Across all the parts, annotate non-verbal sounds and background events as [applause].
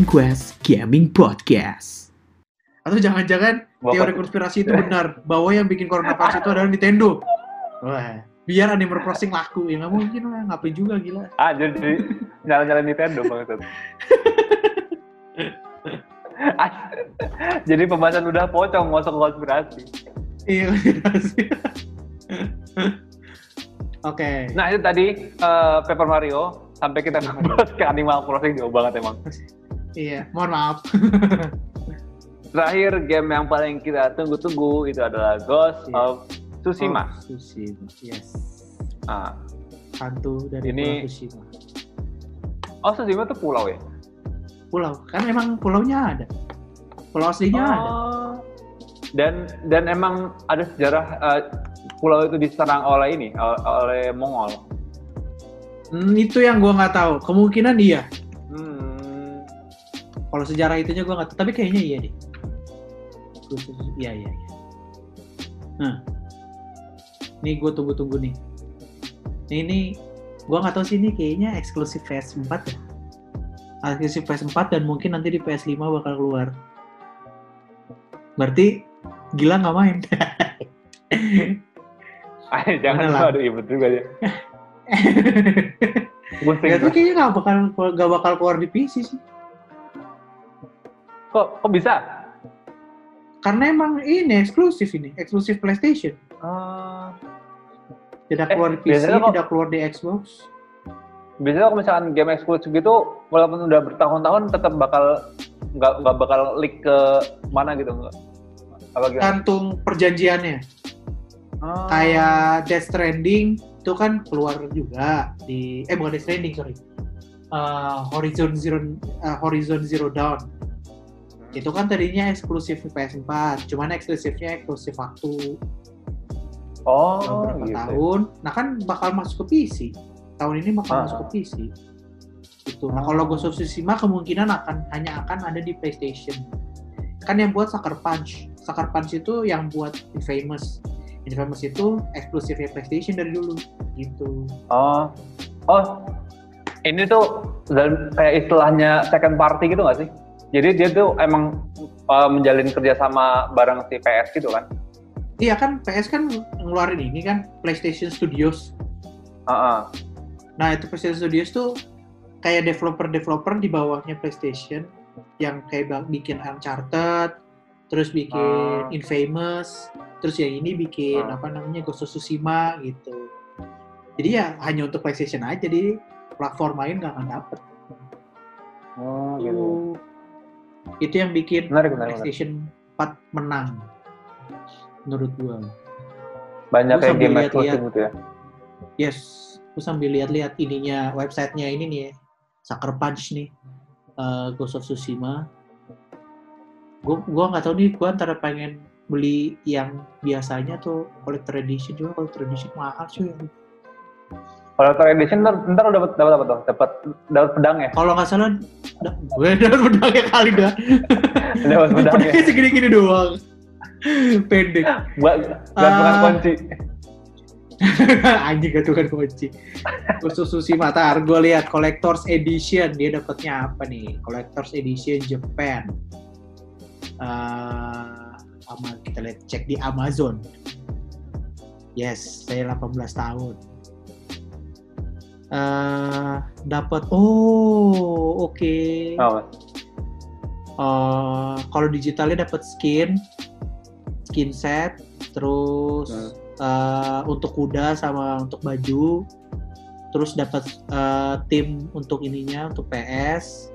And Quest Gaming Podcast. Atau jangan-jangan teori konspirasi itu benar bahwa yang bikin coronavirus itu adalah Nintendo. Wah, biar Animal Crossing laku ya nggak mungkin lah, ngapain juga gila. Ah, jadi nyala-nyala Nintendo banget. [laughs] Ah, jadi pembahasan udah pocong ngosok konspirasi. Iya. konspirasi. Oke. Nah itu tadi eh, Paper Mario sampai kita bahas [laughs] ke Animal Crossing jauh banget emang. Iya, mohon maaf. [laughs] Terakhir game yang paling kita tunggu-tunggu itu adalah Ghost Iya. of Tsushima. Oh, Tsushima. Yes. Ah. Hantu dari Ini- Pulau Tsushima. Oh Tsushima itu pulau ya? Pulau, kan emang pulaunya ada. Pulau aslinya ada. Oh. Dan dan emang ada sejarah eh, pulau itu diserang oleh ini ol- oleh Mongol. Hmm, itu yang gua nggak tahu. Kemungkinan iya. Kalau sejarah itunya gua nggak tahu. Tapi kayaknya iya deh. Iya, iya, iya. Nah. Nih gue tunggu-tunggu nih. Nih, ini gua nggak tahu sih ini kayaknya eksklusif PS4 ya. Eksklusif PS4 dan mungkin nanti di PS5 bakal keluar. Berarti gila nggak main. [laughs] Jangan lah? ada ibut juga ya. [laughs] Tuh kayaknya nggak bakal nggak bakal keluar di PC sih. Kok kok bisa? Karena emang ini eksklusif ini, eksklusif PlayStation. Ah, Tidak Eh, keluar di PC, kok- tidak keluar di Xbox. biasanya kalau misalkan game eksklusif gitu, walaupun udah bertahun-tahun tetap bakal nggak nggak bakal leak ke mana gitu nggak? Apa gimana? Gantung perjanjiannya. Ah. Kayak Death Stranding itu kan keluar juga di eh bukan Death Stranding sorry. Eh, Horizon Zero eh, Horizon Zero Dawn. Itu kan tadinya eksklusif di PS4, cuman eksklusifnya eksklusif waktu oh, beberapa gitu. tahun. Nah kan bakal masuk ke PC. Tahun ini bakal Ah. masuk ke PC. Itu. Nah kalau Ghost of Tsushima kemungkinan akan hanya akan ada di PlayStation. Kan yang buat Sucker Punch. Sucker Punch itu yang buat Infamous. Infamous itu eksklusifnya PlayStation dari dulu. Gitu. Oh, oh, ini tuh dalam- kayak istilahnya second party gitu nggak sih? Jadi dia tuh emang uh, menjalin kerjasama bareng si PS gitu kan? Iya kan PS kan ngeluarin ini kan PlayStation Studios. Heeh. Nah itu PlayStation Studios tuh kayak developer-developer di bawahnya PlayStation yang kayak bikin Uncharted, terus bikin Ah. Infamous, terus yang ini bikin Ah. apa namanya Ghost of Tsushima gitu. Jadi ya hanya untuk PlayStation aja, jadi platform lain nggak akan dapet. Oh, gitu. Itu, itu yang bikin Menarik, menarik, menarik. PlayStation 4 menang, menurut gua. Banyak Gua sambil game eksklusif gitu ya? Yes, aku sambil lihat-lihat ininya websitenya ini nih, ya. Sucker Punch nih, eh, Ghost of Tsushima. Gue gua nggak tahu nih, gue antara pengen beli yang biasanya tuh collector edition juga collector edition mahal cuy. Kalau Collector Edition ntar, ntar dapat dapat apa tuh? Dapat dapat pedang ya? Kalau nggak salah, gue dapat pedangnya kali dah. Dapat pedang ya? Pedangnya segini-gini doang. Pendek. Buat gantungan Ah. kunci. [laughs] Anjing gantungan kunci. Khusus Susi Matar, gue lihat Collector's Edition. Dia dapatnya apa nih? Collector's Edition Japan. Eh, sama kita lihat cek di Amazon. Yes, saya 18 tahun. Eh, dapat oh oke. Oh, Eh, kalau digitalnya dapat skin, skin set, terus Hmm. eh, untuk kuda sama untuk baju, terus dapat eh, tim untuk ininya untuk PS,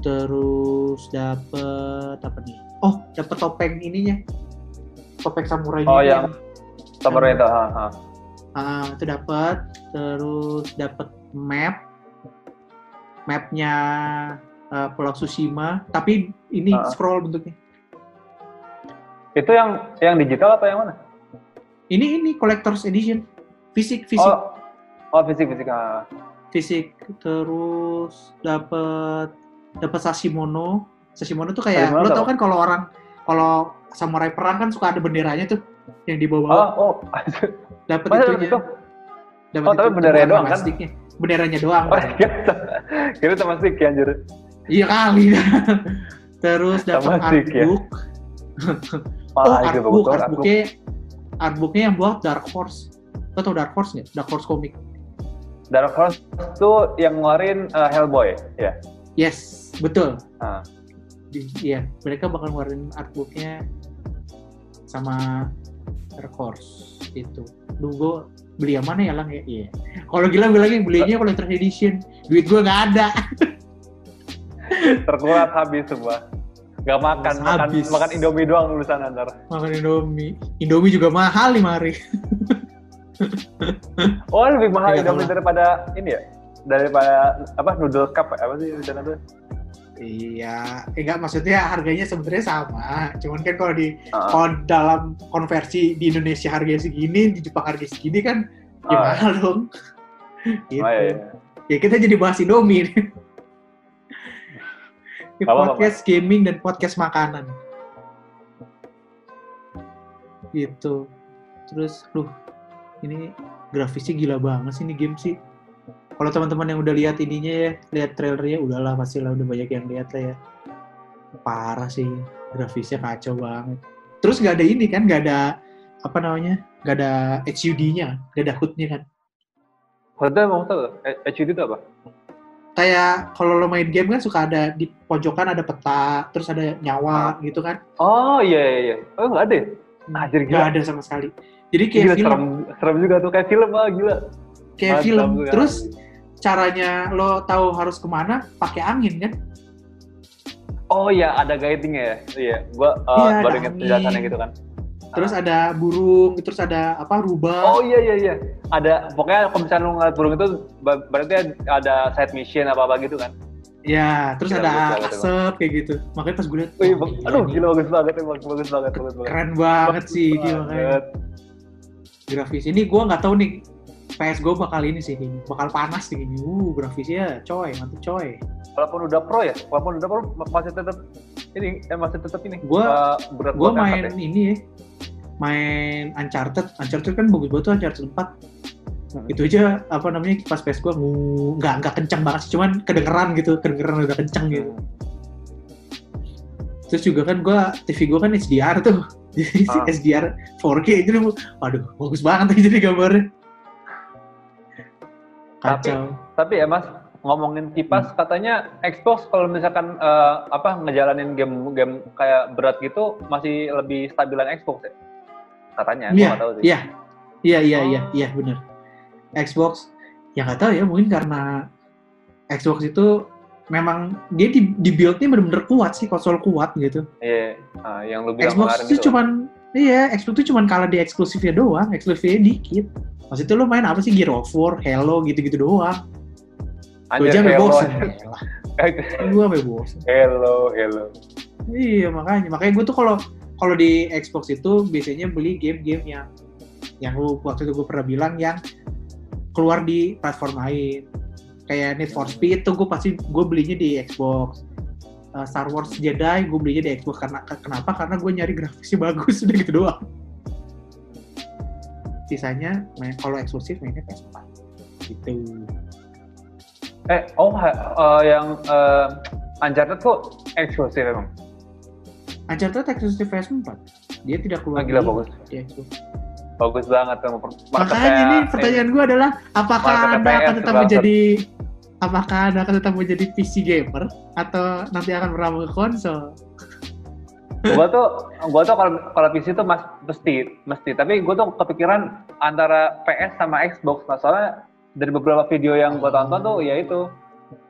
terus dapat apa nih? Oh, dapat topeng ininya, topeng samurai. Oh, yang- sabar itu. Ha, ha. Ah, itu dapat, terus dapat map, mapnya eh, Pulau Tsushima, tapi ini Ah. scroll bentuknya. Itu yang yang digital atau yang mana? Ini ini collector's edition, fisik fisik Oh, oh fisik fisik. ah. fisik, terus dapat dapat Sashimono. Sashimono tuh kayak Sashimono lo tau kan kalau orang kalau samurai perang kan suka ada benderanya tuh yang di bawah Oh, oh. [laughs] dapat itunya. itu? Dapat Oh, tapi itu, benderanya doang kan? plastiknya. benderanya [laughs] doang. Oh iya, kira sama Siki anjir. Iya kali. [laughs] Terus dapat ya. artbook. oh, itu bagus artbook, artbooknya, artbooknya yang buat Dark Horse. Lo tau Dark Horse nggak? Dark Horse Comic. Dark Horse tuh yang ngeluarin uh, Hellboy, ya. Yes, betul. Di- Iya, mereka bakal ngeluarin artbooknya sama Horse itu. Duh, gue beli yang mana ya lang ya? Iya. Kalau gila bilangnya belinya collector edition. Duit gue nggak ada. Terkurat habis semua. Gak makan, Habis. makan, makan Indomie doang lulusan ntar. Makan Indomie. Indomie juga mahal nih mari. [laughs] Oh lebih mahal Ya, nggak Indomie daripada ini ya? Daripada apa noodle cup ya? apa sih di sana tuh? Iya, eh, enggak maksudnya harganya sebenarnya sama. Cuman kan kalau di Ah. kalau dalam konversi di Indonesia harga segini, di Jepang harga segini kan Ah. mahal dong. gitu. Oh, iya, iya. Ya kita jadi bahas Indomie. [laughs] apa-apa, podcast gaming dan podcast makanan. Gitu. Terus, duh, ini grafisnya gila banget sih ini game sih. Kalau teman-teman yang udah lihat ininya ya, lihat trailernya, udahlah pasti lah udah banyak yang lihat lah ya. Parah sih, grafisnya kacau banget. Terus nggak ada ini kan, nggak ada apa namanya, nggak ada HUD-nya, nggak ada HUD-nya kan. Hotel mau tahu? Eh, HUD itu apa? kayak kalau lo main game kan suka ada di pojokan ada peta, terus ada nyawa gitu kan. Oh iya iya iya. Oh nggak ada. Anjir Nggak gila. ada sama sekali. Jadi kayak Gila, film, serem, serem juga tuh kayak film ah gila. kayak Mantap film. ya. Terus caranya lo tahu harus ke mana pakai angin kan? Oh iya ada guiding ya. Iya, gua uh, Iya, baru inget penjelasannya gitu kan. Terus ada burung, terus ada apa rubah. Oh iya iya iya. Ada pokoknya kalau misalnya lu ngeliat burung itu berarti ada side mission apa apa gitu kan. Ya, terus Gila, ada bagus banget, asap kayak gitu. Makanya pas gue liat, Wih, bang- gila aduh nih. gila bagus banget emang bagus banget bagus banget. keren banget sih Bagus dia makanya. banget. Grafis ini gue nggak tahu nih PS gue bakal ini sih kayaknya, bakal panas nih kayaknya. Uh, grafisnya coy, mantep coy. Walaupun udah pro ya, walaupun udah pro masih tetap ini eh, masih tetap ini. Gua- uh, berat angkat main ya. ini ya main Uncharted Uncharted kan bagus banget tuh Uncharted 4 Hmm. itu aja apa namanya pas PS gue nggak nggak kencang banget sih cuman kedengeran gitu kedengeran udah kencang gitu Hmm. terus juga kan gue TV gue kan HDR tuh [laughs] jadi Ah. HDR 4K itu waduh bagus banget jadi gambarnya kacau Tapi ya Mas, ngomongin kipas katanya Xbox kalau misalkan eh, apa ngejalanin game-game kayak berat gitu masih lebih stabilan Xbox ya? Katanya, Iya, nggak tahu sih. iya iya iya iya Oh. iya bener Xbox ya nggak tahu ya mungkin karena Xbox itu memang dia di, di build-nya bener-bener kuat sih konsol kuat gitu Iya, ah, yang lu bilang Xbox itu gitu. cuman iya Xbox itu cuman kalah di eksklusifnya doang eksklusifnya dikit maksudnya lo main apa sih? Gear of War Halo gitu-gitu doang. Gue Anjir, aja hello. bosen. [laughs] Gue sampai bosen. Hello, hello. iya makanya. Makanya gue tuh kalau kalau di Xbox itu biasanya beli game-game yang yang lu waktu itu gue pernah bilang yang keluar di platform lain. Kayak Need for Speed tuh gue pasti gue belinya di Xbox. Uh, Star Wars Jedi gue belinya di Xbox. Karena kenapa? Karena gue nyari grafisnya [laughs] bagus udah gitu doang sisanya main kalau eksklusif mainnya PS4 gitu. Eh, oh eh, yang eh, Uncharted tuh eksklusif emang. Uncharted eksklusif PS4 dia tidak keluar Ah, gila, bagus. di Xbox Bagus banget Makanya nih pertanyaan gue adalah apakah anda akan tetap menjadi apakah anda akan tetap menjadi PC gamer atau nanti akan merambah ke konsol? gua tuh gua tuh kalau kalau PC tuh mas, mesti mesti. Tapi gua tuh kepikiran antara PS sama Xbox nah, soalnya dari beberapa video yang gua tonton tuh ya itu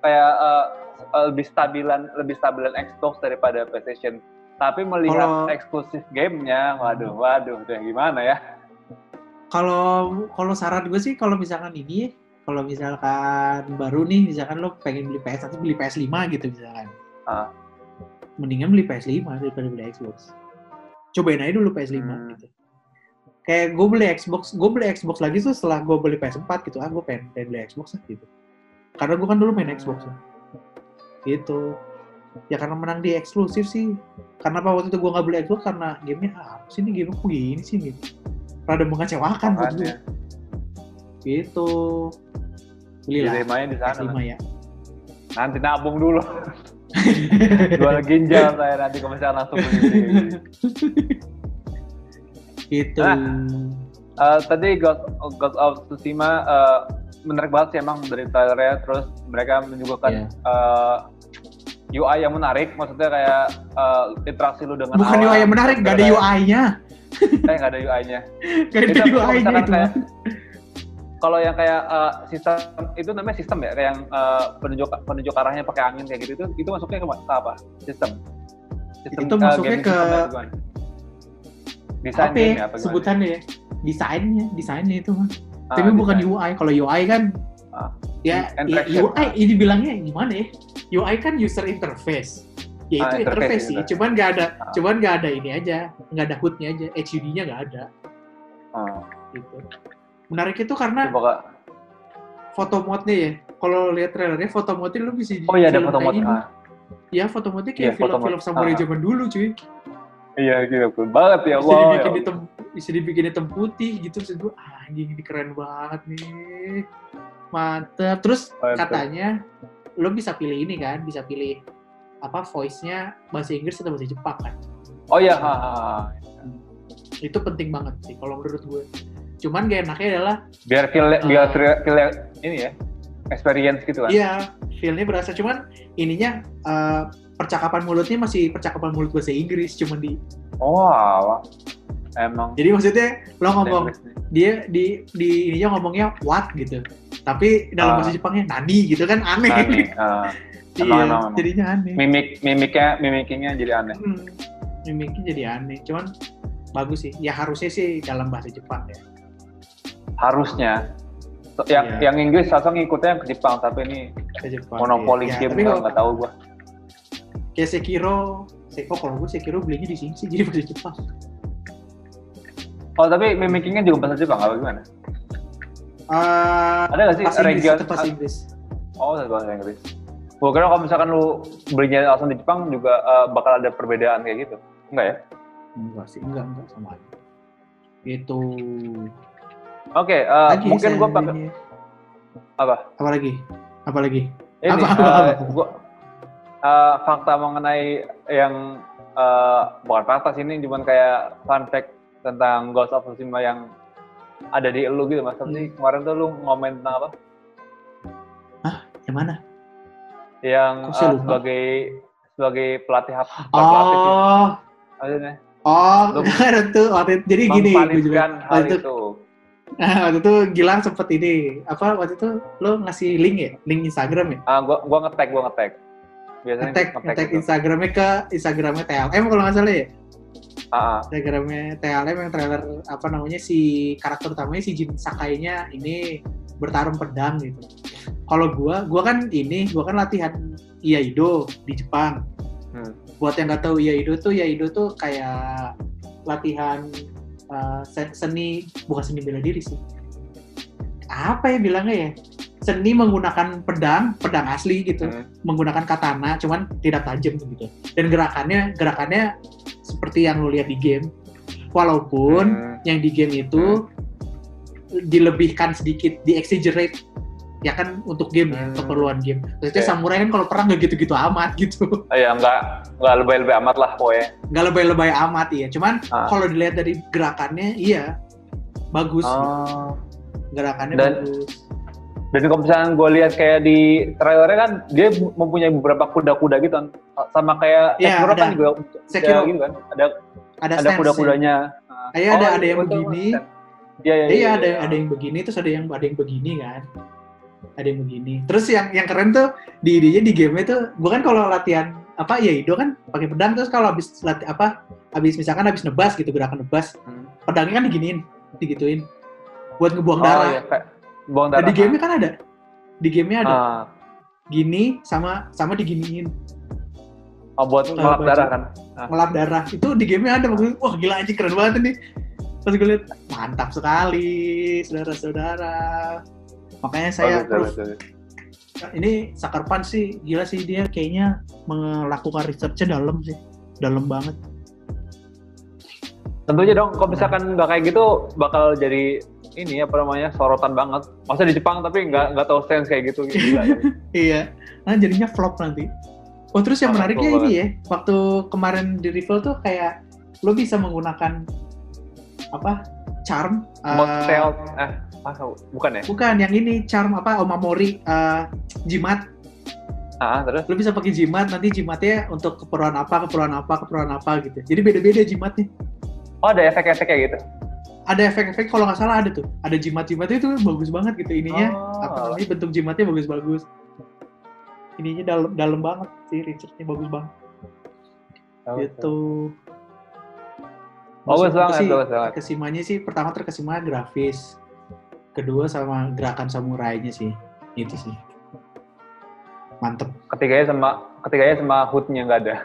kayak eh, lebih stabilan lebih stabilan Xbox daripada PlayStation tapi melihat Kalau- eksklusif gamenya waduh waduh udah gimana ya Kalau kalau saran gue sih kalau misalkan ini, kalau misalkan baru nih, misalkan lo pengen beli PS atau beli PS5 gitu misalkan. Ah. Mendingan beli PS5 daripada beli Xbox. Cobain aja dulu PS5 Hmm. gitu. Kayak gue beli Xbox, gue beli Xbox lagi tuh setelah gue beli PS4 gitu. Ah, gue pengen, pengen beli Xbox lah gitu. Karena gue kan dulu main Xbox. ya. Gitu. Ya karena menang di eksklusif sih. Karena apa waktu itu gue nggak beli Xbox karena gamenya ah, apa sih ini game kok gini sih gitu. Rada mengecewakan buat gue gitu belilah Diterimanya di sana. PS5 ya Nanti nabung dulu. [laughs] Jual ginjal saya nanti kalau misalnya langsung beli. [laughs] itu Ah. Eh, tadi God, God of Tsushima eh, menarik banget sih emang dari trailernya. Terus mereka menyuguhkan Iya. eh, UI yang menarik. Maksudnya kayak eh, interaksi lu dengan bukan UI yang menarik gak ada UI-nya eh nggak ada UI-nya [laughs] gak ada UI-nya itu. kayak- kalau yang kayak eh, sistem itu namanya sistem ya? Kayak yang eh, penunjuk penunjuk arahnya pakai angin kayak gitu itu itu masuknya ke, apa? Sistem. Itu eh, masuknya ke-? Desain apa ya ya apa sebutannya ya desainnya desainnya itu mah Ah, tapi bukan. UI kalau UI kan Ah. ya, ya. UI ini bilangnya gimana ya UI kan user interface ya Ah, itu interface, interface sih cuman nggak ada Ah. cuman nggak ada ini aja nggak ada HUD-nya aja HUD-nya nggak ada Ah, gitu menarik itu karena coba foto mode-nya ya kalau lihat trailernya foto mode lu bisa oh iya ada film foto mode. Ah, ya foto mode Iya, kayak foto film-film mode. samurai Ah. zaman dulu cuy iya gitu banget ya bisa wow dibikin ya. hitam bisa dibikin hitam putih gitu maksud gue ah, anjing ini keren banget nih mantep terus Mantep. katanya lo bisa pilih ini kan bisa pilih apa voice-nya bahasa Inggris atau bahasa Jepang kan oh iya ha, ha, ha. itu penting banget sih kalau menurut gue cuman gak enaknya adalah biar feel Ah. biar feel, feel ini ya experience gitu kan iya feel-nya berasa cuman ininya eh, percakapan mulutnya masih percakapan mulut bahasa Inggris cuman di oh alah. emang. Jadi maksudnya lo ngomong dia di di ininya ngomongnya what gitu. Tapi dalam Ah. bahasa Jepangnya nani gitu kan aneh. Nih, [laughs] ah, iya emang, emang, emang. jadinya aneh. Mimik mimiknya mimikingnya jadi aneh. Hmm, mimiknya jadi aneh. Cuman bagus sih. Ya harusnya sih dalam bahasa Jepang ya. Harusnya. Yang Iya. yang Inggris sosok ngikutnya yang ke Jepang tapi ini bahasa Jepang monopoli ya. game kalau nggak tahu gua kayak Sekiro. Seko kalau gue Sekiro belinya di sini sih jadi bahasa Jepang oh tapi mimikingnya juga bahasa Jepang apa gimana? Eh, ada nggak sih bahasa Inggris region bahasa Inggris. Oh bahasa Inggris. Gua kira kalau misalkan lu belinya langsung di Jepang juga eh, bakal ada perbedaan kayak gitu. Enggak ya? Enggak sih enggak enggak sama aja. Itu oke eh, lagi mungkin saya gua pakai apa? Apa lagi? Apa lagi? Ini Apa, eh, apa, apa? gua eh, fakta mengenai yang eh, bukan fakta sih ini cuman kayak fun fact tentang Ghost of Tsushima yang ada di lu gitu mas. Hmm. sih? Kemarin tuh lu ngomen tentang apa? Yang mana? Yang lupa? sebagai sebagai pelatih apa pelatih oh. Maksudnya? Oh Lu- tuh waktu itu, jadi gini gue juga hal itu itu. [laughs] Nah, waktu itu Gilang sempet ini apa waktu itu lo ngasih link ya? Link Instagram ya? Ah gua gua ngetek gua ngetek biasanya ngetek ngetek gitu. Instagramnya ke Instagramnya TLM kalau nggak salah ya. Instagramnya TLM yang trailer apa namanya si karakter utamanya si Jin Sakai-nya ini bertarung pedang gitu. Kalau gua, gua kan ini, gua kan latihan Iaido di Jepang. Hmm. Buat yang nggak tahu Iaido tuh, Iaido tuh kayak latihan uh, se- seni, bukan seni bela diri sih. Apa ya bilangnya ya? Seni menggunakan pedang, pedang asli gitu Hmm. menggunakan katana cuman tidak tajam gitu dan gerakannya gerakannya seperti yang lo lihat di game walaupun Hmm. yang di game itu dilebihkan sedikit di exaggerate ya kan untuk game ya Hmm. keperluan game maksudnya Oke. samurai kan kalau perang gak gitu-gitu amat gitu Ah, ya nggak nggak lebay-lebay amat lah pokoknya nggak lebay-lebay amat ya cuman Ah. kalau dilihat dari gerakannya iya bagus Oh. gerakannya Dan- bagus Dan kalau misalnya gue lihat kayak di trailernya kan dia mempunyai beberapa kuda-kuda gitu kan. sama kayak Iya, Sekiro kan ada. juga Sekiro. ya gitu kan. Ada ada, ada kuda-kudanya. Iya, ada- ada yang betul, begini. Iya iya Iya ada ada yang begini terus ada yang ada yang begini kan. Ada yang begini. Terus yang yang keren tuh di ininya di game itu bukan kalau latihan apa ya Ido kan pakai pedang terus kalau habis latih apa habis misalkan habis nebas gitu gerakan nebas Hmm. pedangnya kan diginiin digituin buat ngebuang Oh, darah. iya, kayak buang Nah, darah. di game kan ada. Di gamenya ada Ah, gini sama sama diginiin oh, buat Ah, ngelap baju. darah kan. ngelap darah. Itu di gamenya ada maksudnya wah gila anjing keren banget ini. Terus gue liat mantap sekali saudara-saudara. Makanya saya bagus, bagus. ini Punch sih gila sih dia kayaknya melakukan researchnya dalam sih dalam banget Tentunya dong, kalau misalkan nggak kayak gitu bakal jadi ini apa namanya sorotan banget. Masa di Jepang tapi nggak nggak tahu sense kayak gitu. Gila. [laughs] Iya. Nah jadinya flop nanti. Oh terus yang Ah, menariknya ini ya, waktu kemarin di reveal tuh kayak lo bisa menggunakan apa charm? eh, Motel, eh, ah, bukan ya? bukan yang ini charm apa omamori eh, jimat. Ah, terus? Lo bisa pakai jimat nanti jimatnya untuk keperluan apa, keperluan apa, keperluan apa gitu. Jadi beda-beda jimatnya. Oh ada efek-efek kayak gitu? Ada efek-efek kalau nggak salah ada tuh. Ada jimat-jimatnya itu bagus banget gitu ininya. Oh, apa namanya bentuk jimatnya bagus-bagus. Ininya dalam dalam banget sih, researchnya bagus banget. gitu. Bagus Maksud banget, aku sih, bagus banget. Terkesimanya sih pertama terkesima grafis, kedua sama gerakan samurainya sih, itu sih. Mantep. Ketiganya sama ketiganya sama hoodnya nggak ada.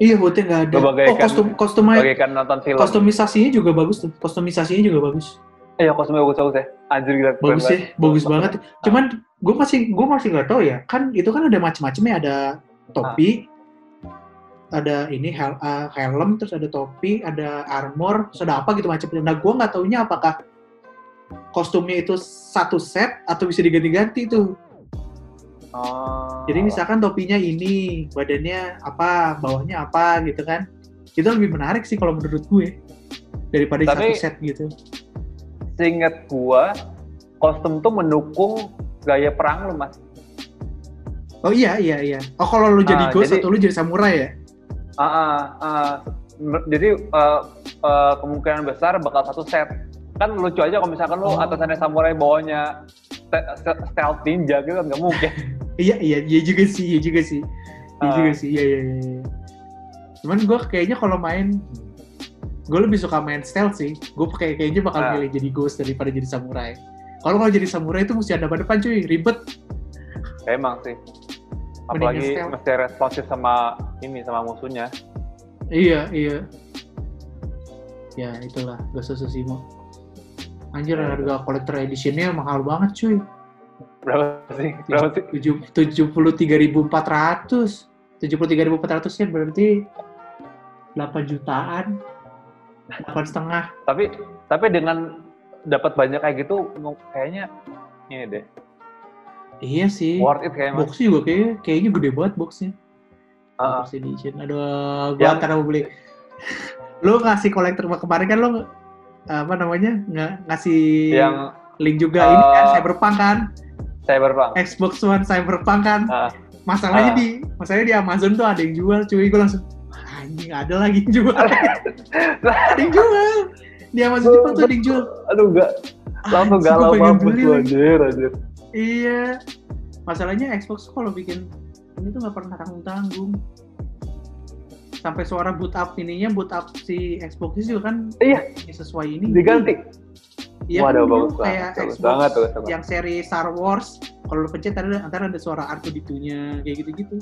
Iya, hoodnya nggak ada. Oh, kostum kostumnya Bagaikan nonton film. kostumisasinya juga bagus tuh. Kostumisasinya juga bagus. Iya kostumnya bagus bagus ya. Anjir gila. Bagus sih, bagus banget. Cuman gue masih gue masih nggak tahu ya. Kan itu kan ada macam-macamnya, ada topi, ada ini hel, eh, helm, terus ada topi, ada armor, terus ada apa gitu macamnya. Nah, gue nggak taunya apakah kostumnya itu satu set atau bisa diganti-ganti tuh. Oh. Jadi misalkan topinya ini, badannya apa, bawahnya apa gitu kan. Itu lebih menarik sih kalau menurut gue daripada Tapi- satu set gitu. seingat gua kostum tuh mendukung gaya perang lu mas. Oh iya iya iya. Oh kalau lu jadi Ah, ghost jadi- atau lu jadi samurai ya? Ah, ah. Mer- jadi eh, eh, kemungkinan besar bakal satu set. Kan lucu aja kalau misalkan lu Oh. atasannya samurai bawahnya stealth ninja gitu kan nggak mungkin. [laughs] Iya iya iya juga sih, iya juga sih. Iya Ah. juga sih, iya iya iya. Cuman gue kayaknya kalau main gue lebih suka main stealth sih. Gue kayak kayaknya bakal milih jadi ghost daripada jadi samurai. Kalau kalau jadi samurai itu mesti ada depan cuy, ribet. Emang sih. Apalagi mesti responsif sama ini sama musuhnya. Iya iya. Ya itulah Ghost of Tsushima. Anjir harga collector editionnya mahal banget cuy. Berapa sih? Berapa sih? Tujuh puluh tiga ribu empat ratus. Tujuh puluh tiga ribu empat ratus ya berarti 8 jutaan. 8 setengah. Tapi tapi dengan dapat banyak kayak gitu kayaknya ini deh Iya sih. worth it kayaknya. Boxnya juga kayaknya, kayaknya gede banget boxnya. Ah, Box edition. Aduh, gua Yang- antara mau beli. [laughs] lu ngasih kolektor kemarin kan lu apa namanya nggak ngasih yang link juga. Ini kan Eh, Cyberpunk kan? Cyberpunk. Xbox One Cyberpunk kan? Ah. masalahnya Ah. di masalahnya di Amazon tuh ada yang jual cuy. Gue langsung anjing ada lagi yang jual. Ada yang jual. Di Amazon Jepang tuh ada yang jual. Aduh enggak langsung Anjing, galau banget beli anjir anjir. iya. Masalahnya Xbox kalau bikin ini tuh nggak pernah tanggung tanggung sampai suara boot up ininya boot up si Xbox juga kan Iya. sesuai ini Diganti. Iya Waduh, kan bagus kayak bagus Xbox banget, bagus banget. yang seri Star Wars kalau lu pencet ada antara ada suara R2D2-nya kayak gitu-gitu.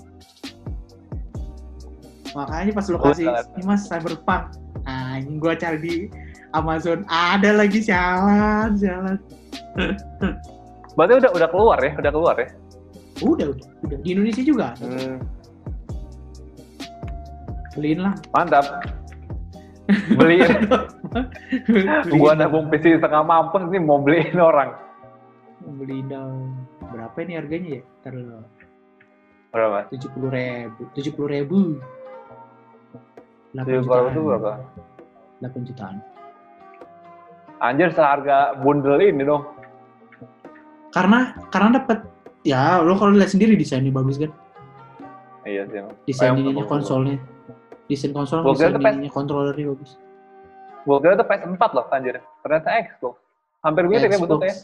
Makanya pas lu kasih ini Mas Cyberpunk, anjing gua cari di Amazon ada lagi sialan, sialan. Berarti udah udah keluar ya, udah keluar ya. Udah, udah, udah. Di Indonesia juga. Hmm, Beliin lah. mantap. [laughs] Beliin. Gua dong. nabung PC setengah mampus nih mau beliin orang. Beliin dong. Berapa ini harganya ya? Ntar dulu. Berapa? Tujuh puluh ribu. Tujuh puluh ribu. Tujuh puluh itu berapa? 8 jutaan. Anjir seharga bundle ini dong. Karena karena dapat ya lo kalau lihat sendiri desainnya bagus kan. Iya sih. emang. Desain Kayak ininya bagus. konsolnya. Desain konsol, tuh PS ininya kontrolernya bagus. Gua kira tuh PS4 loh anjir. Ternyata Xbox. Hampir mirip ya Xbox. bentuknya.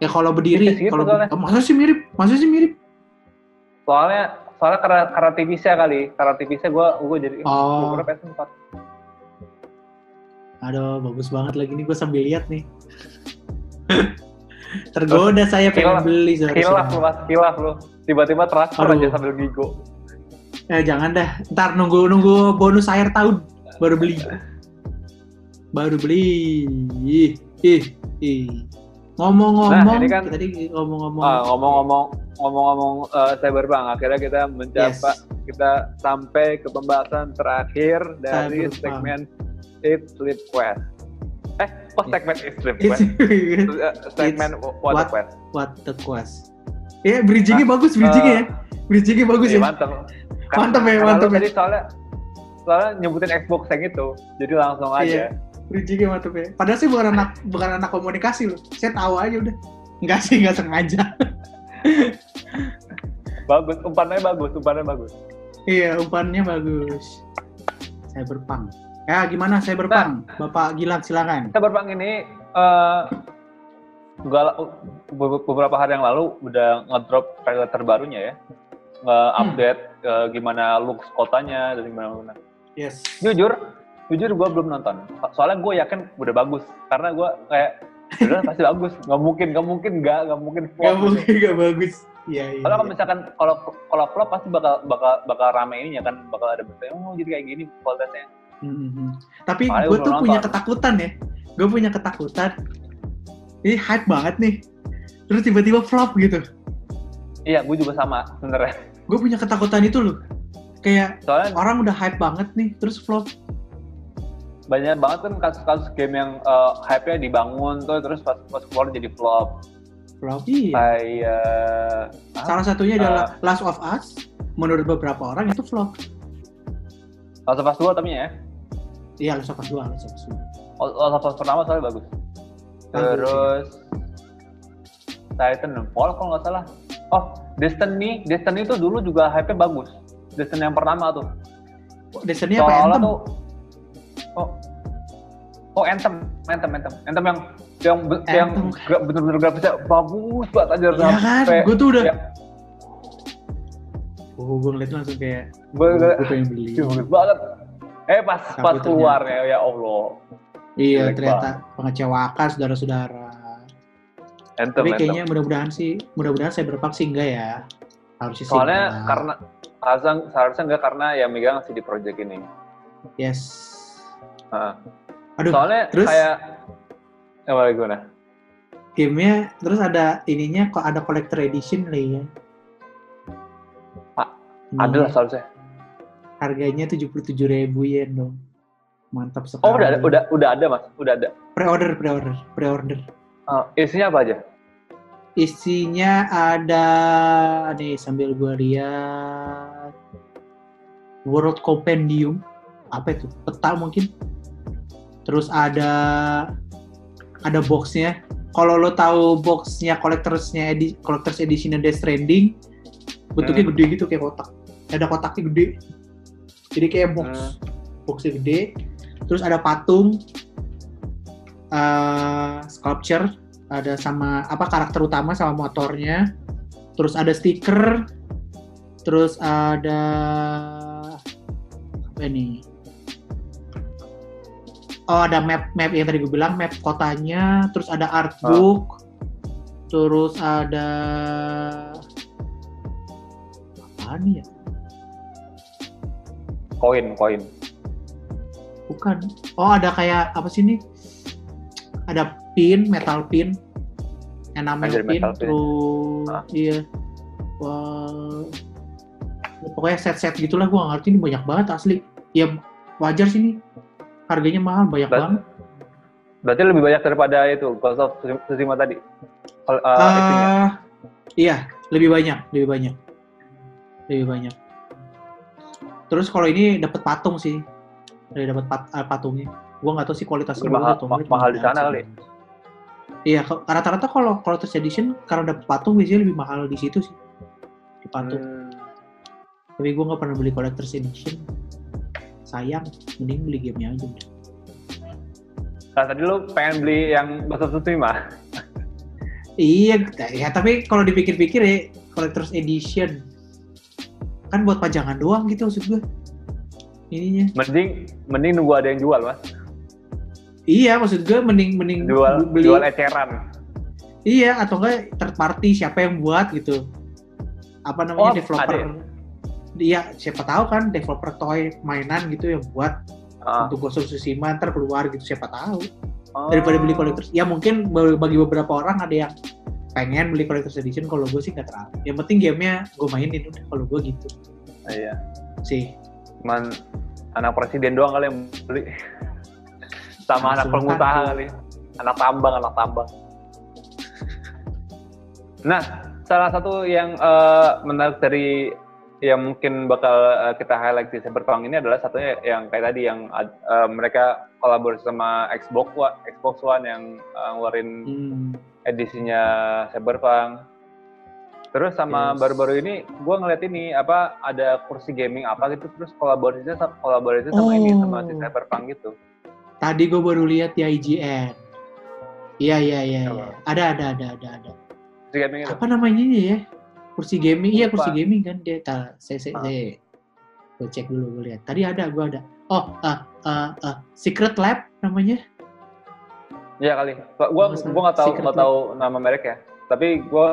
Ya kalau berdiri, gitu kalau oh, masa sih mirip, masa sih mirip. Soalnya soalnya karena karena TV-nya kali, karena TV-nya gua gua jadi Oh. gua kira PS4. Aduh, bagus banget lagi nih gue sambil lihat nih. [laughs] Tergoda saya pengen Hilaf. beli. Hilaf lu mas, hilaf lu. Tiba-tiba transfer Aduh. aja sambil gigo. Eh jangan dah, ntar nunggu nunggu bonus akhir tahun baru beli. Baru beli. Ih, ih, ih. Ngomong-ngomong, Nah, ini kan- tadi ngomong-ngomong. Ah, ngomong-ngomong ngomong-ngomong uh, Cyberpunk, akhirnya kita mencapai Yes. kita sampai ke pembahasan terakhir dari Cyberpunk. segmen Eat Sleep Quest. Eh, kok segmen extreme It's, quest? [laughs] Eh, Segmen what, what- quest? what the quest. Ya, bridgingnya bagus, bridgingnya ya. Bridgingnya bagus Iya, ya. mantap. Mantap ya, Karena mantap lu ya. Tadi soalnya soalnya nyebutin Xbox yang itu, jadi langsung aja. Iya. Bridgingnya mantap ya. Padahal saya bukan anak bukan anak komunikasi loh. Saya tahu aja udah. Enggak sih, enggak sengaja. [laughs] Bagus, umpannya bagus, umpannya bagus. iya, umpannya bagus. Cyberpunk. Ya, gimana Cyberpunk? Bapak Gilang silakan. Cyberpunk ini eh nggak la- be- beberapa hari yang lalu udah ngedrop trailer terbarunya ya, nge-update eh, gimana looks kotanya dan gimana gimana. Yes. Jujur, jujur gue belum nonton. So- Soalnya gue yakin udah bagus, karena gue kayak udah pasti bagus, nggak mungkin, nggak mungkin nggak, nggak mungkin flop. Gak gitu. mungkin gak bagus. Iya, iya. Kalau iya. misalkan kalau kalau flop pasti bakal bakal bakal rame ininya kan, bakal ada berita oh jadi kayak gini kualitasnya. Mhm. Tapi Makanya gue tuh belum punya nonton. ketakutan ya. Gue punya ketakutan. Ini hype banget nih. Terus tiba-tiba flop gitu. Iya, gue juga sama sebenarnya. Gue punya ketakutan itu loh. Kayak Soalnya orang udah hype banget nih, terus flop. banyak banget kan kasus-kasus game yang eh, hype-nya dibangun tuh terus pas pas keluar jadi flop. Flop iya. Kayak apa? Salah satunya Ah. adalah Last of Us. Menurut beberapa orang itu flop. Last of Us 2 tapi ya. Iya, Last of Us 2, Last of Us 2. Last of Us pertama soalnya bagus. Bagus, Terus Titanfall kalau nggak salah. Oh, Destiny, Destiny itu dulu juga hype-nya bagus. Destiny yang pertama tuh. Oh, Destiny apa Anthem? tuh Oh. Oh, Anthem, Anthem, Anthem. Anthem yang yang yang Anthem. gra- bener-bener grafisnya bagus banget aja Iya kan? sampai- Gue tuh udah... ya, Oh, gue ngeliat langsung kayak... gue Gue pengen beli. Bagus banget. Eh pas pas Tapi keluar ya, ya Allah. Iya, Jelek ternyata mengecewakan saudara-saudara. Anthem, Tapi kayaknya mudah-mudahan sih, mudah-mudahan saya berpak sih enggak ya. Harusnya sih Soalnya enggak. karena seharusnya seharusnya enggak karena yang megang CD Projekt ini. Yes. Heeh. Aduh, Soalnya terus? kayak ya balik gimana? gamenya terus ada ininya kok ada collector edition lah ya. A- Ininya, Ada lah seharusnya. Harganya 77.000 yen dong. Mantap sekali. Oh udah ada, udah udah ada mas, udah ada. Pre-order, pre-order, pre-order. Eh, isinya apa aja? Isinya ada nih sambil gua lihat World Compendium. Apa itu? Peta mungkin. Terus ada ada boxnya. Kalau lo tahu boxnya collectorsnya edi, collectors edition Death Stranding, bentuknya Hmm. gede gitu kayak kotak. Ada kotaknya gede. Jadi kayak box, Hmm. boxnya gede. Terus ada patung, eh, sculpture, ada sama apa karakter utama sama motornya. Terus ada stiker. Terus ada apa ini? Oh ada map map yang tadi gue bilang map kotanya. Terus ada artbook. Terus ada apa nih ya? Koin, koin. Bukan. Oh, ada kayak apa sih ini? Ada pin, metal pin. Enamel Anjir, pin, metal pin. terus Ah. iya. Wah. Ya, pokoknya set-set gitulah nggak ngerti ini banyak banget asli. Ya wajar sih ini. Harganya mahal banyak Ber- banget. Berarti lebih banyak daripada itu Ghost of Tsushima tadi. Isinya. Ah, iya, lebih banyak, lebih banyak. Lebih banyak. Terus kalau ini dapat patung sih. Dari dapat pat- eh, patungnya. Gua nggak tahu sih kualitasnya Mahal- mahal di sana kali. sih. Iya, rata-rata kalau collector's edition karena dapat patung biasanya lebih mahal di situ sih. Di patung. Hmm. Tapi gue nggak pernah beli collector's edition. Sayang, mending beli gamenya aja. udah. Nah, tadi lu pengen beli yang of Tsushima. Iya, ya tapi kalau dipikir-pikir ya collector's edition kan buat pajangan doang gitu maksud gue. Ininya. Mending mending nunggu ada yang jual, Mas. Iya, maksud gue mending mending Jual beli. jual eceran. Iya, atau enggak third party siapa yang buat gitu. Apa namanya Oh, developer. ada Iya, siapa tahu kan developer toy mainan gitu yang buat Ah. untuk Ghost of Tsushima ntar keluar gitu siapa tahu. Oh. Daripada beli collector's. Ya mungkin bagi beberapa orang ada yang pengen beli collector's edition kalau gue sih nggak terlalu. Yang penting gamenya gue mainin udah kalau gue gitu Iya. sih. Cuman anak presiden doang kali yang beli. Sama anak pengusaha kali anak tambang anak tambang nah salah satu yang eh, menarik dari yang mungkin bakal eh, kita highlight di Cyberpunk ini adalah satunya yang kayak tadi yang eh, mereka kolaborasi sama Xbox One, Xbox One yang eh, ngeluarin Hmm. edisinya Cyberpunk. Terus sama Yes. baru-baru ini gue ngeliat ini apa ada kursi gaming apa gitu terus kolaborasinya kolaborasi sama ini sama si Oh. Cyberpunk gitu. Tadi gue baru lihat di IGN. Iya iya iya. Iya. Ada ada ada ada ada. Kursi gaming itu. Apa namanya ini ya? Kursi gaming. Iya kursi gaming kan dia. Tar, saya saya, Ah. saya gue cek dulu gue lihat. Tadi ada gue ada. Oh, ah ah ah Secret Lab namanya. Iya kali. Gua gua, gua nggak tahu nggak tahu nama merek ya. Tapi gue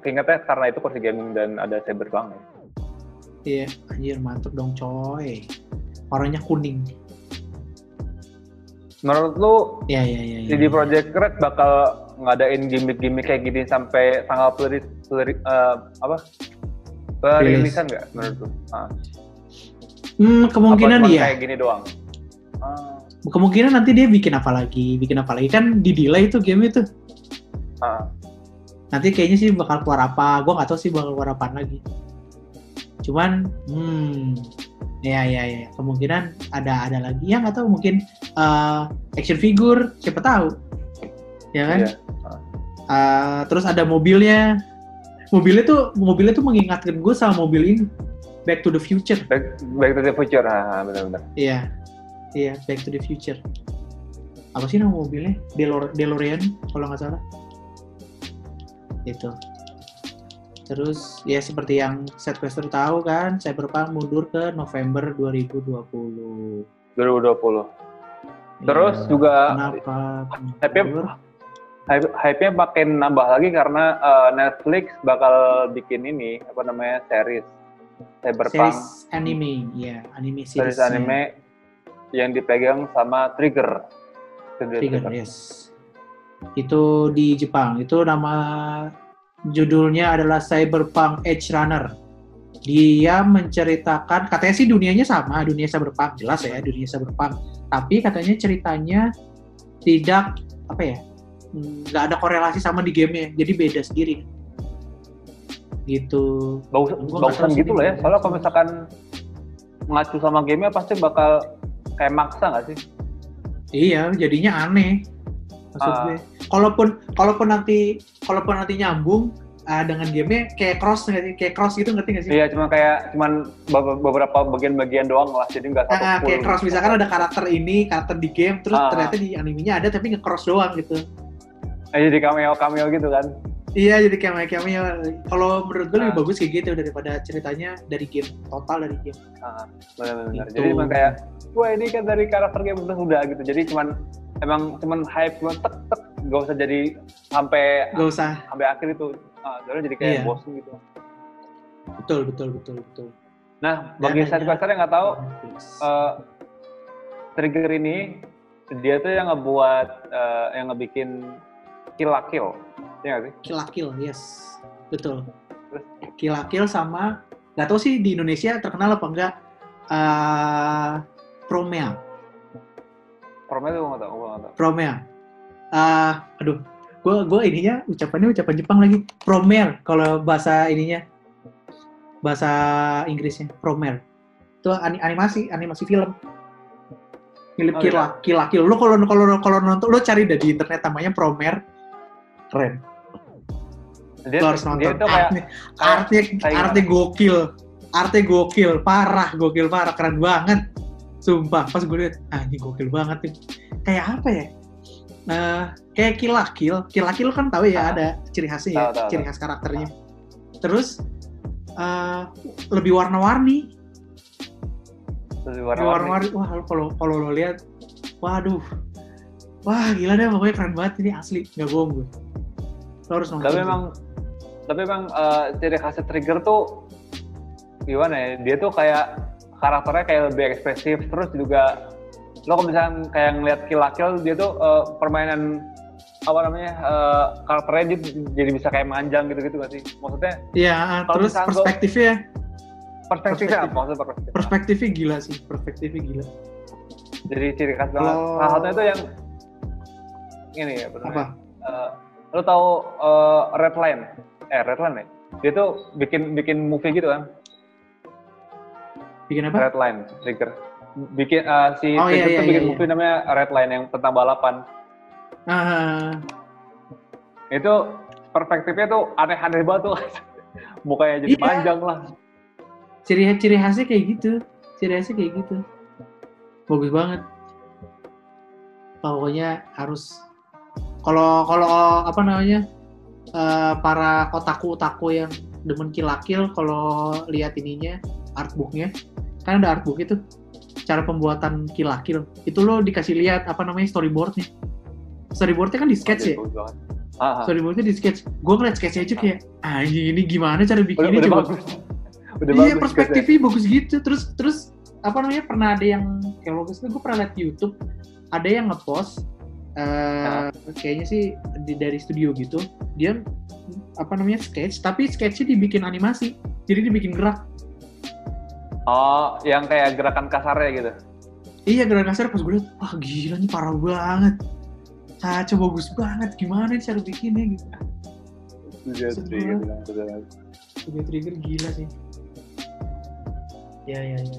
keingetnya karena itu kursi gaming dan ada Cyberpunk. ya. Iya, anjir mantep dong coy. Warnanya kuning. Menurut lu Iya iya iya. iya. CD Projekt Red bakal ngadain gimmick-gimmick kayak gini sampai tanggal peri, peri- eh, apa? Perilisan nggak menurut lu? Ah. Hmm, Apa kemungkinan iya. Kayak gini doang. Ah. Kemungkinan nanti dia bikin apa lagi? Bikin apa lagi kan di delay itu game itu. Ah. Nanti kayaknya sih bakal keluar apa? Gue nggak tahu sih bakal keluar apaan lagi. Cuman, hmm, ya ya ya kemungkinan ada ada lagi yang nggak tahu mungkin eh, action figure siapa tahu, ya kan? Iya. Eh, terus ada mobilnya. Mobilnya tuh mobilnya tuh mengingatkan gue sama mobil ini Back to the Future. Back, back to the Future, ah, benar-benar. Iya, iya Back to the Future. Apa sih nama mobilnya? Delor DeLorean kalau nggak salah. Itu. Terus ya seperti yang Setquester tahu kan, Cyberpunk mundur ke November 2020. 2020. Terus Iya. juga kenapa? Tapi- mundur? hype- hype-nya makin nambah lagi karena eh, Netflix bakal bikin ini apa namanya series Cyberpunk series anime, ya anime series series anime yang dipegang sama Trigger. Studio Trigger, yes. Itu di Jepang. Itu nama judulnya adalah Cyberpunk Edge Runner. Dia menceritakan, katanya sih dunianya sama, dunia cyberpunk jelas ya, dunia cyberpunk. Tapi katanya ceritanya tidak apa ya, nggak ada korelasi sama di gamenya, jadi beda sendiri. Gitu. Bagus, bagusan gitu lah ya. Soalnya kalau misalkan ngacu sama gamenya pasti bakal kayak maksa nggak sih? Iya, jadinya aneh. Maksud gue. Kalaupun kalaupun nanti kalaupun nanti nyambung ah, dengan gamenya kayak cross nggak sih? Kayak cross gitu ngerti nggak sih? Iya, cuman kayak cuman be- beberapa bagian-bagian doang lah, jadi nggak satu Ah, ah, full. kayak cross misalkan ada karakter ini, karakter di game, terus Ah. ternyata di animenya ada tapi nge-cross doang gitu. Eh, jadi cameo-cameo gitu kan. Iya, jadi kayak cameo. Kalau menurut gue lebih Ah. bagus kayak gitu daripada ceritanya dari game, total dari game. Ah, benar-benar. Gitu. Jadi cuman kayak, wah ini kan dari karakter game udah udah gitu. Jadi cuman emang cuman hype tek tek gak usah jadi sampai Gak usah. sampai akhir itu. Soalnya jadi kayak Iya. bosen gitu. Betul, betul, betul, betul. Nah, bagi side quester yang nggak tahu, eh, trigger ini dia tuh yang ngebuat eh, yang ngebikin kill la kill. Iya nggak sih? Kill la Kill, yes. Betul. Kill sama nggak tahu sih di Indonesia terkenal apa enggak eh Promea. Promnya tuh nggak tahu, nggak tahu. Promea. Ah, aduh, gue gue ininya ucapannya ucapan Jepang lagi. Promer kalau bahasa ininya bahasa Inggrisnya Promer. Itu ani- animasi, animasi film. Film Oh, Kill iya. la Kill la Kill. Lo kalau kalau kalau nonton lo cari deh di internet namanya Promer. Keren. Dia, Lo harus dia nonton. kayak artnya, kayak artnya gokil. Artnya gokil, parah, gokil parah, keren banget. Sumpah, pas gue liat, ah ini gokil banget nih. Kayak apa ya? Nah, kayak Kill la Kill. Kill la Kill kan tahu ya Ah. ada ciri khasnya ya, Tahu, tahu, ciri khas karakternya. Terus eh, lebih warna-warni, lebih warna-warni. warna-warni. Wah, kalau kalau lo lihat, waduh, wah gila deh pokoknya keren banget ini asli, nggak bohong gue. Lo harus nonton. Tapi sih. memang tapi memang eh, ciri khasnya trigger tuh gimana ya? Dia tuh kayak karakternya kayak lebih ekspresif terus juga lo kalau misalnya kayak ngeliat kill la kill dia tuh eh, permainan apa namanya eh, karakternya dia jadi bisa kayak manjang gitu-gitu gak sih? Maksudnya Iya, ah, Kalau terus perspektifnya, perspektifnya Perspektif. apa? Maksudnya perspektif. perspektifnya gila sih, perspektifnya gila. Jadi ciri khas banget. Kalau- Salah satunya tuh yang ini ya, bener. Apa? Eh, lu tahu eh, Redline? Eh, Redline ya? Dia tuh bikin bikin movie gitu kan, Bikin apa? Redline, Trigger. Bikin eh, si Oh, iya, iya, tuh bikin iya, movie namanya Redline yang tentang balapan. Ah, Itu perspektifnya tuh aneh-aneh banget tuh. [laughs] Mukanya jadi Iya. panjang lah. ciri ciri khasnya kayak gitu. Ciri khasnya kayak gitu. Bagus banget. Pokoknya harus kalau kalau apa namanya eh, para otaku otaku yang demen kilakil kalau lihat ininya artbooknya kan ada artbook itu cara pembuatan kilakil itu lo dikasih lihat apa namanya storyboardnya. Storyboardnya kan di sketch ya? Banget. Ah, ah. storyboardnya di sketch. Gue ngeliat sketchnya aja kayak anjing ini gimana cara bikinnya coba? bagus. Udah iya bagus perspektifnya bagus gitu. Terus terus apa namanya pernah ada yang kayak bagus gue pernah liat di YouTube ada yang ngepost eh kayaknya sih di, dari studio gitu. Dia apa namanya sketch tapi sketchnya dibikin animasi. Jadi dibikin gerak Oh, yang kayak gerakan kasarnya gitu. iya gerak kasar pas gue liat wah gila nih parah banget. Caca bagus banget gimana nih cara bikinnya? Gitu. Iya, Maksud trigger bilang, betul. Studio Trigger gila sih. Ya ya ya.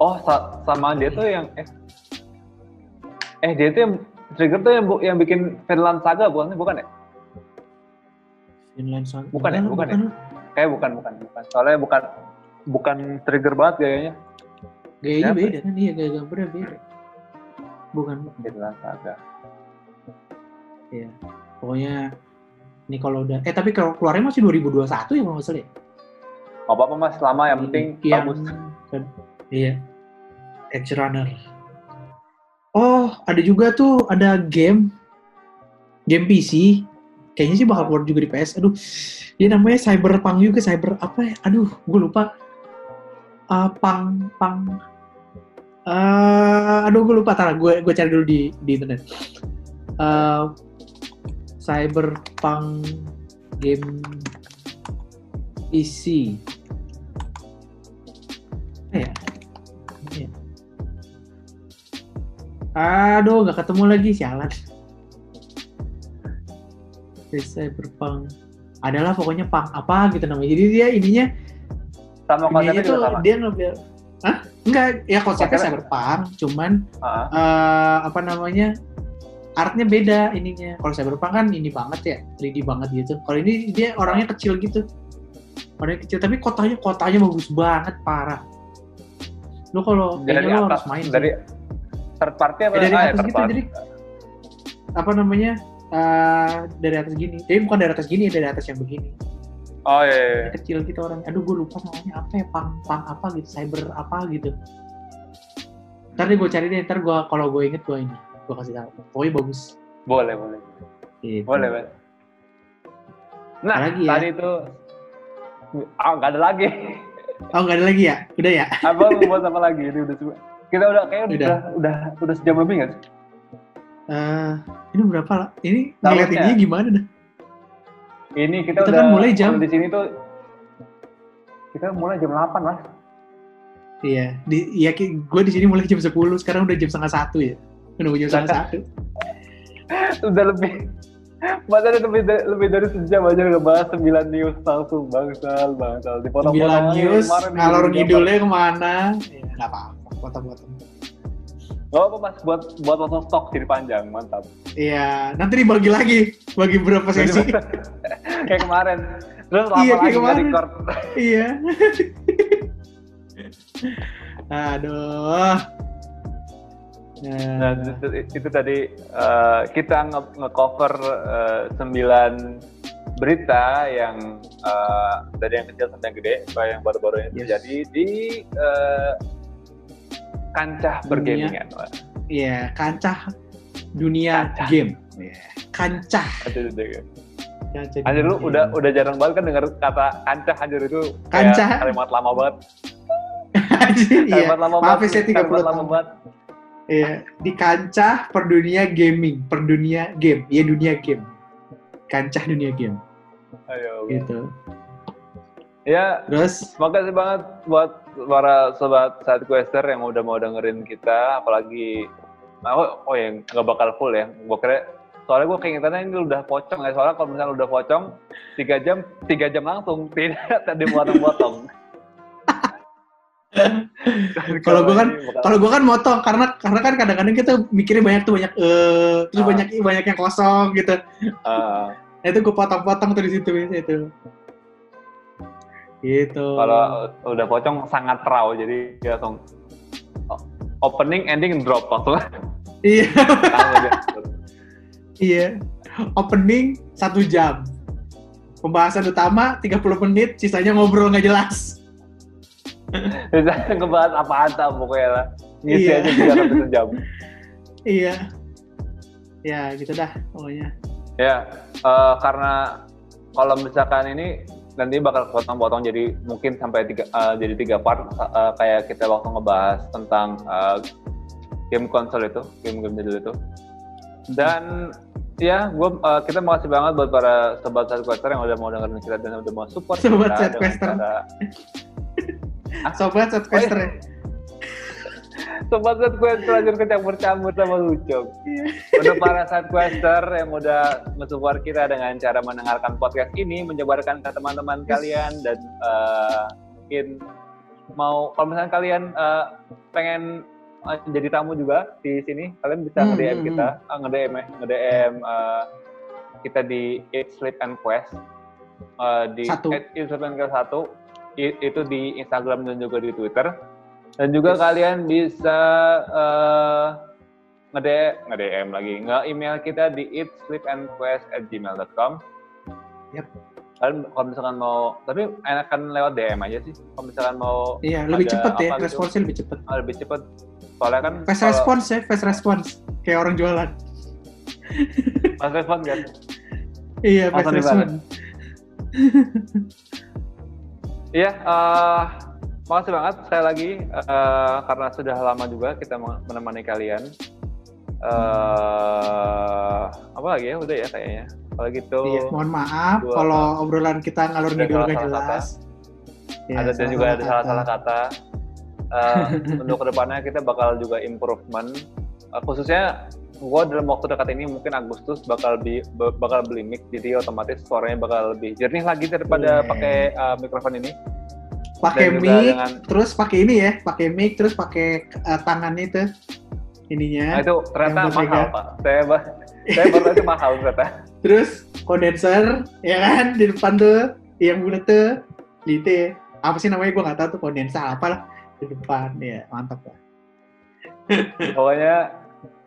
Oh, sa- sama dia tuh yang eh, eh dia tuh yang trigger tuh yang bu- yang bikin Finland Saga bukan bukan ya? Finland Saga? Bukan ya, Enggak, bukan ya? Kayak bukan bukan bukan. Soalnya bukan bukan trigger banget kayaknya. Gayanya Siapa? beda kan? Iya, gaya gambarnya beda. Bukan, Finland Saga. pokoknya ini kalau udah eh tapi kalau keluarnya masih 2021 ya kalau nggak salah ya? Gak apa-apa mas, lama yang penting Yang- bagus. Iya. Edge Runner. Oh, ada juga tuh ada game game PC. Kayaknya sih bakal keluar juga di PS. Aduh, dia namanya Cyberpunk juga, Cyber apa ya? Aduh, gue lupa. Ah, pang pang. Eh, aduh gue lupa tar gue gue cari dulu di di internet. Eh, cyberpunk game PC ya? Ya? aduh nggak ketemu lagi sialan. Cyberpunk. Adalah pokoknya punk apa gitu namanya. Jadi dia ininya Sama konsepnya juga sama. dia ngambil Hah? Enggak, ya konsepnya cyberpunk, cuman Ah, eh apa namanya artnya beda ininya. Kalau cyberpunk kan ini banget ya 3D banget gitu. Kalau ini dia orangnya kecil gitu. Orangnya kecil tapi kotanya kotanya bagus banget parah. Lo kalau dari lo atas, harus main dari third party apa? Ya, dari Ah, ya, atas third gitu jadi apa namanya eh dari atas gini. Tapi bukan dari atas gini dari atas yang begini Oh iya, iya. iya. Kecil gitu orang aduh gue lupa namanya apa ya pang pang apa gitu cyber apa gitu ntar deh gue cari deh ntar gue kalau gue inget gue ini gue kasih tahu pokoknya bagus Boleh, boleh. Gitu. Boleh, Mas. Nah, lagi ya? tadi itu ah nggak ada lagi. Oh nggak ada lagi ya? Udah ya? apa mau buat apa lagi? Ini udah cuma kita udah kayak udah Udah. udah udah, sejam lebih nggak sih? Eh, ini berapa lah? Ini Taruhnya. ngeliat ininya gimana dah? Ini kita, Kita udah kan mulai jam- di sini tuh kita mulai jam 8 mas. Iya, di, ya gue di sini mulai jam 10, sekarang udah jam setengah satu ya. Udah jam setengah Nah, satu. [laughs] udah lebih Masa ada lebih dari, lebih dari sejam aja ngebahas 9 news langsung bangsal bangsal dipotong-potong 9 lagi news, ngalor ngidulnya ke mana? Ya, nggak apa-apa, potong-potong. Gak apa mas, buat buat potong stok jadi panjang, mantap. Iya, nanti dibagi lagi, bagi berapa sesi. Kayak kemarin. Terus lama Iya, lagi kemarin. record. iya. Aduh. Nah, itu, itu tadi eh, kita nge- nge-cover eh, sembilan berita yang eh, dari yang kecil sampai yang gede, yang baru-baru ini Yes. terjadi di eh, kancah. Wah, Iya, kancah dunia Kancah. game. Iya, Kancah. itu- itu- itu. Kancah Anjir lu udah udah jarang banget kan denger kata kancah anjir itu kayak Kancah. kalimat lama banget. Anjir, iya. Kalimat lama Maaf ya, banget. saya 30 kalimat lama tahun. banget. Iya, di kancah per dunia gaming, per dunia game, ya dunia game, kancah dunia game, Ayo. gitu. Ya, Terus, Makasih banget buat para sobat Sidequester yang udah mau dengerin kita, apalagi oh, oh ya nggak bakal full ya gue kira soalnya gue keingetannya ini udah pocong ya soalnya kalau misalnya udah pocong tiga jam tiga jam langsung [laughs] tidak tadi potong-potong [laughs] Kalau gue kan, kalau gue kan motong karena karena kan kadang-kadang kita mikirnya banyak tuh banyak eh terus Ah. banyak banyak yang kosong gitu. Ah, [laughs] Nah, itu gue potong-potong tuh di situ itu. Gitu. kalau udah pocong sangat raw jadi dia langsung opening ending drop langsung iya. Iya. Opening satu jam. Pembahasan utama 30 menit sisanya ngobrol nggak jelas. Bisa ngebahas apa aja pokoknya lah. Ngisi Iya. aja tiga sampai sejam iya. Ya gitu dah pokoknya. Ya eh, karena kalau misalkan ini nanti bakal potong-potong jadi mungkin sampai tiga eh, jadi tiga part eh, kayak kita waktu ngebahas tentang eh, game konsol itu game-game jadul itu dan ya gue kita makasih banget buat para sobat Sidequester yang udah mau dengerin kita dan udah mau support Sobat kita dengan Sidequester. cara- [laughs] sobat setquester ya sobat Sidequester lanjut kecampur-campur sama Lucok Iya. untuk para sidequester yang udah mensupport kita dengan cara mendengarkan podcast ini, menyebarkan ke teman-teman kalian dan eh, mungkin mau kalau misalnya kalian eh, pengen jadi tamu juga di sini, kalian bisa Hmm, nge-DM hmm, kita, ah, nge-DM ya, nge-DM eh, kita di Eat Sleep and Quest eh, di Satu. Eat Sleep and Quest 1 i- itu di Instagram dan juga di Twitter. Dan juga Yes. kalian bisa eh, nge-DM, nge-DM lagi, nge-email kita di eatsleepandquest@gmail.com. Yap. Kalian kalau misalkan mau, tapi enakan lewat DM aja sih. Kalau misalkan mau iya lebih Ada cepet ya gitu? responsnya lebih cepet ah, lebih cepet, soalnya kan fast kalau- response ya fast response kayak orang jualan fast response kan. iya fast response. Iya, eh makasih banget sekali lagi eh, karena sudah lama juga kita men- menemani kalian. eh apa lagi ya? Udah ya kayaknya. Kalau gitu Iya, mohon maaf Dua- kalau obrolan kita ngalur ngidul salah-salah jelas. Ya, ada dan juga ada salah-salah kata. Eh, [laughs] untuk ke depannya kita bakal juga improvement. Eh, khususnya gue dalam waktu dekat ini mungkin Agustus bakal bi bakal beli mic jadi otomatis suaranya bakal lebih jernih lagi daripada Iya. pakai eh, mikrofon ini. Pakai mic, dengan- terus pakai ini ya, pakai mic, terus pakai eh, tangan itu Nah, ininya. itu ternyata mahal pak. Saya ba- saya [laughs] baru itu mahal ternyata. Terus kondenser, ya kan di depan tuh, yang bulat tuh, itu ya. apa sih namanya gue nggak tahu tuh kondenser apa lah di depan, ya mantap lah. [laughs] Pokoknya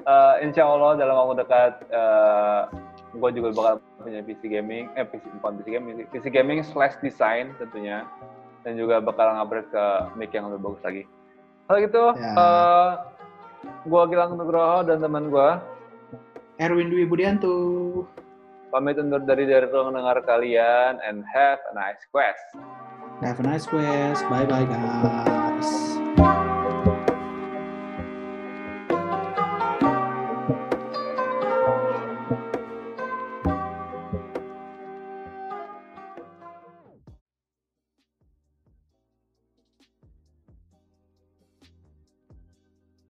eh, insya Allah dalam waktu dekat gue juga bakal punya PC gaming, eh PC bukan PC gaming, PC gaming slash design tentunya, dan juga bakal ngupgrade ke mic yang lebih bagus lagi. Kalau gitu, Ya. gue Gilang Nugroho dan teman gue Erwin Dwi Budianto. pamit undur dari dari ruang dengar kalian and have a nice quest. Have a nice quest. Bye bye guys.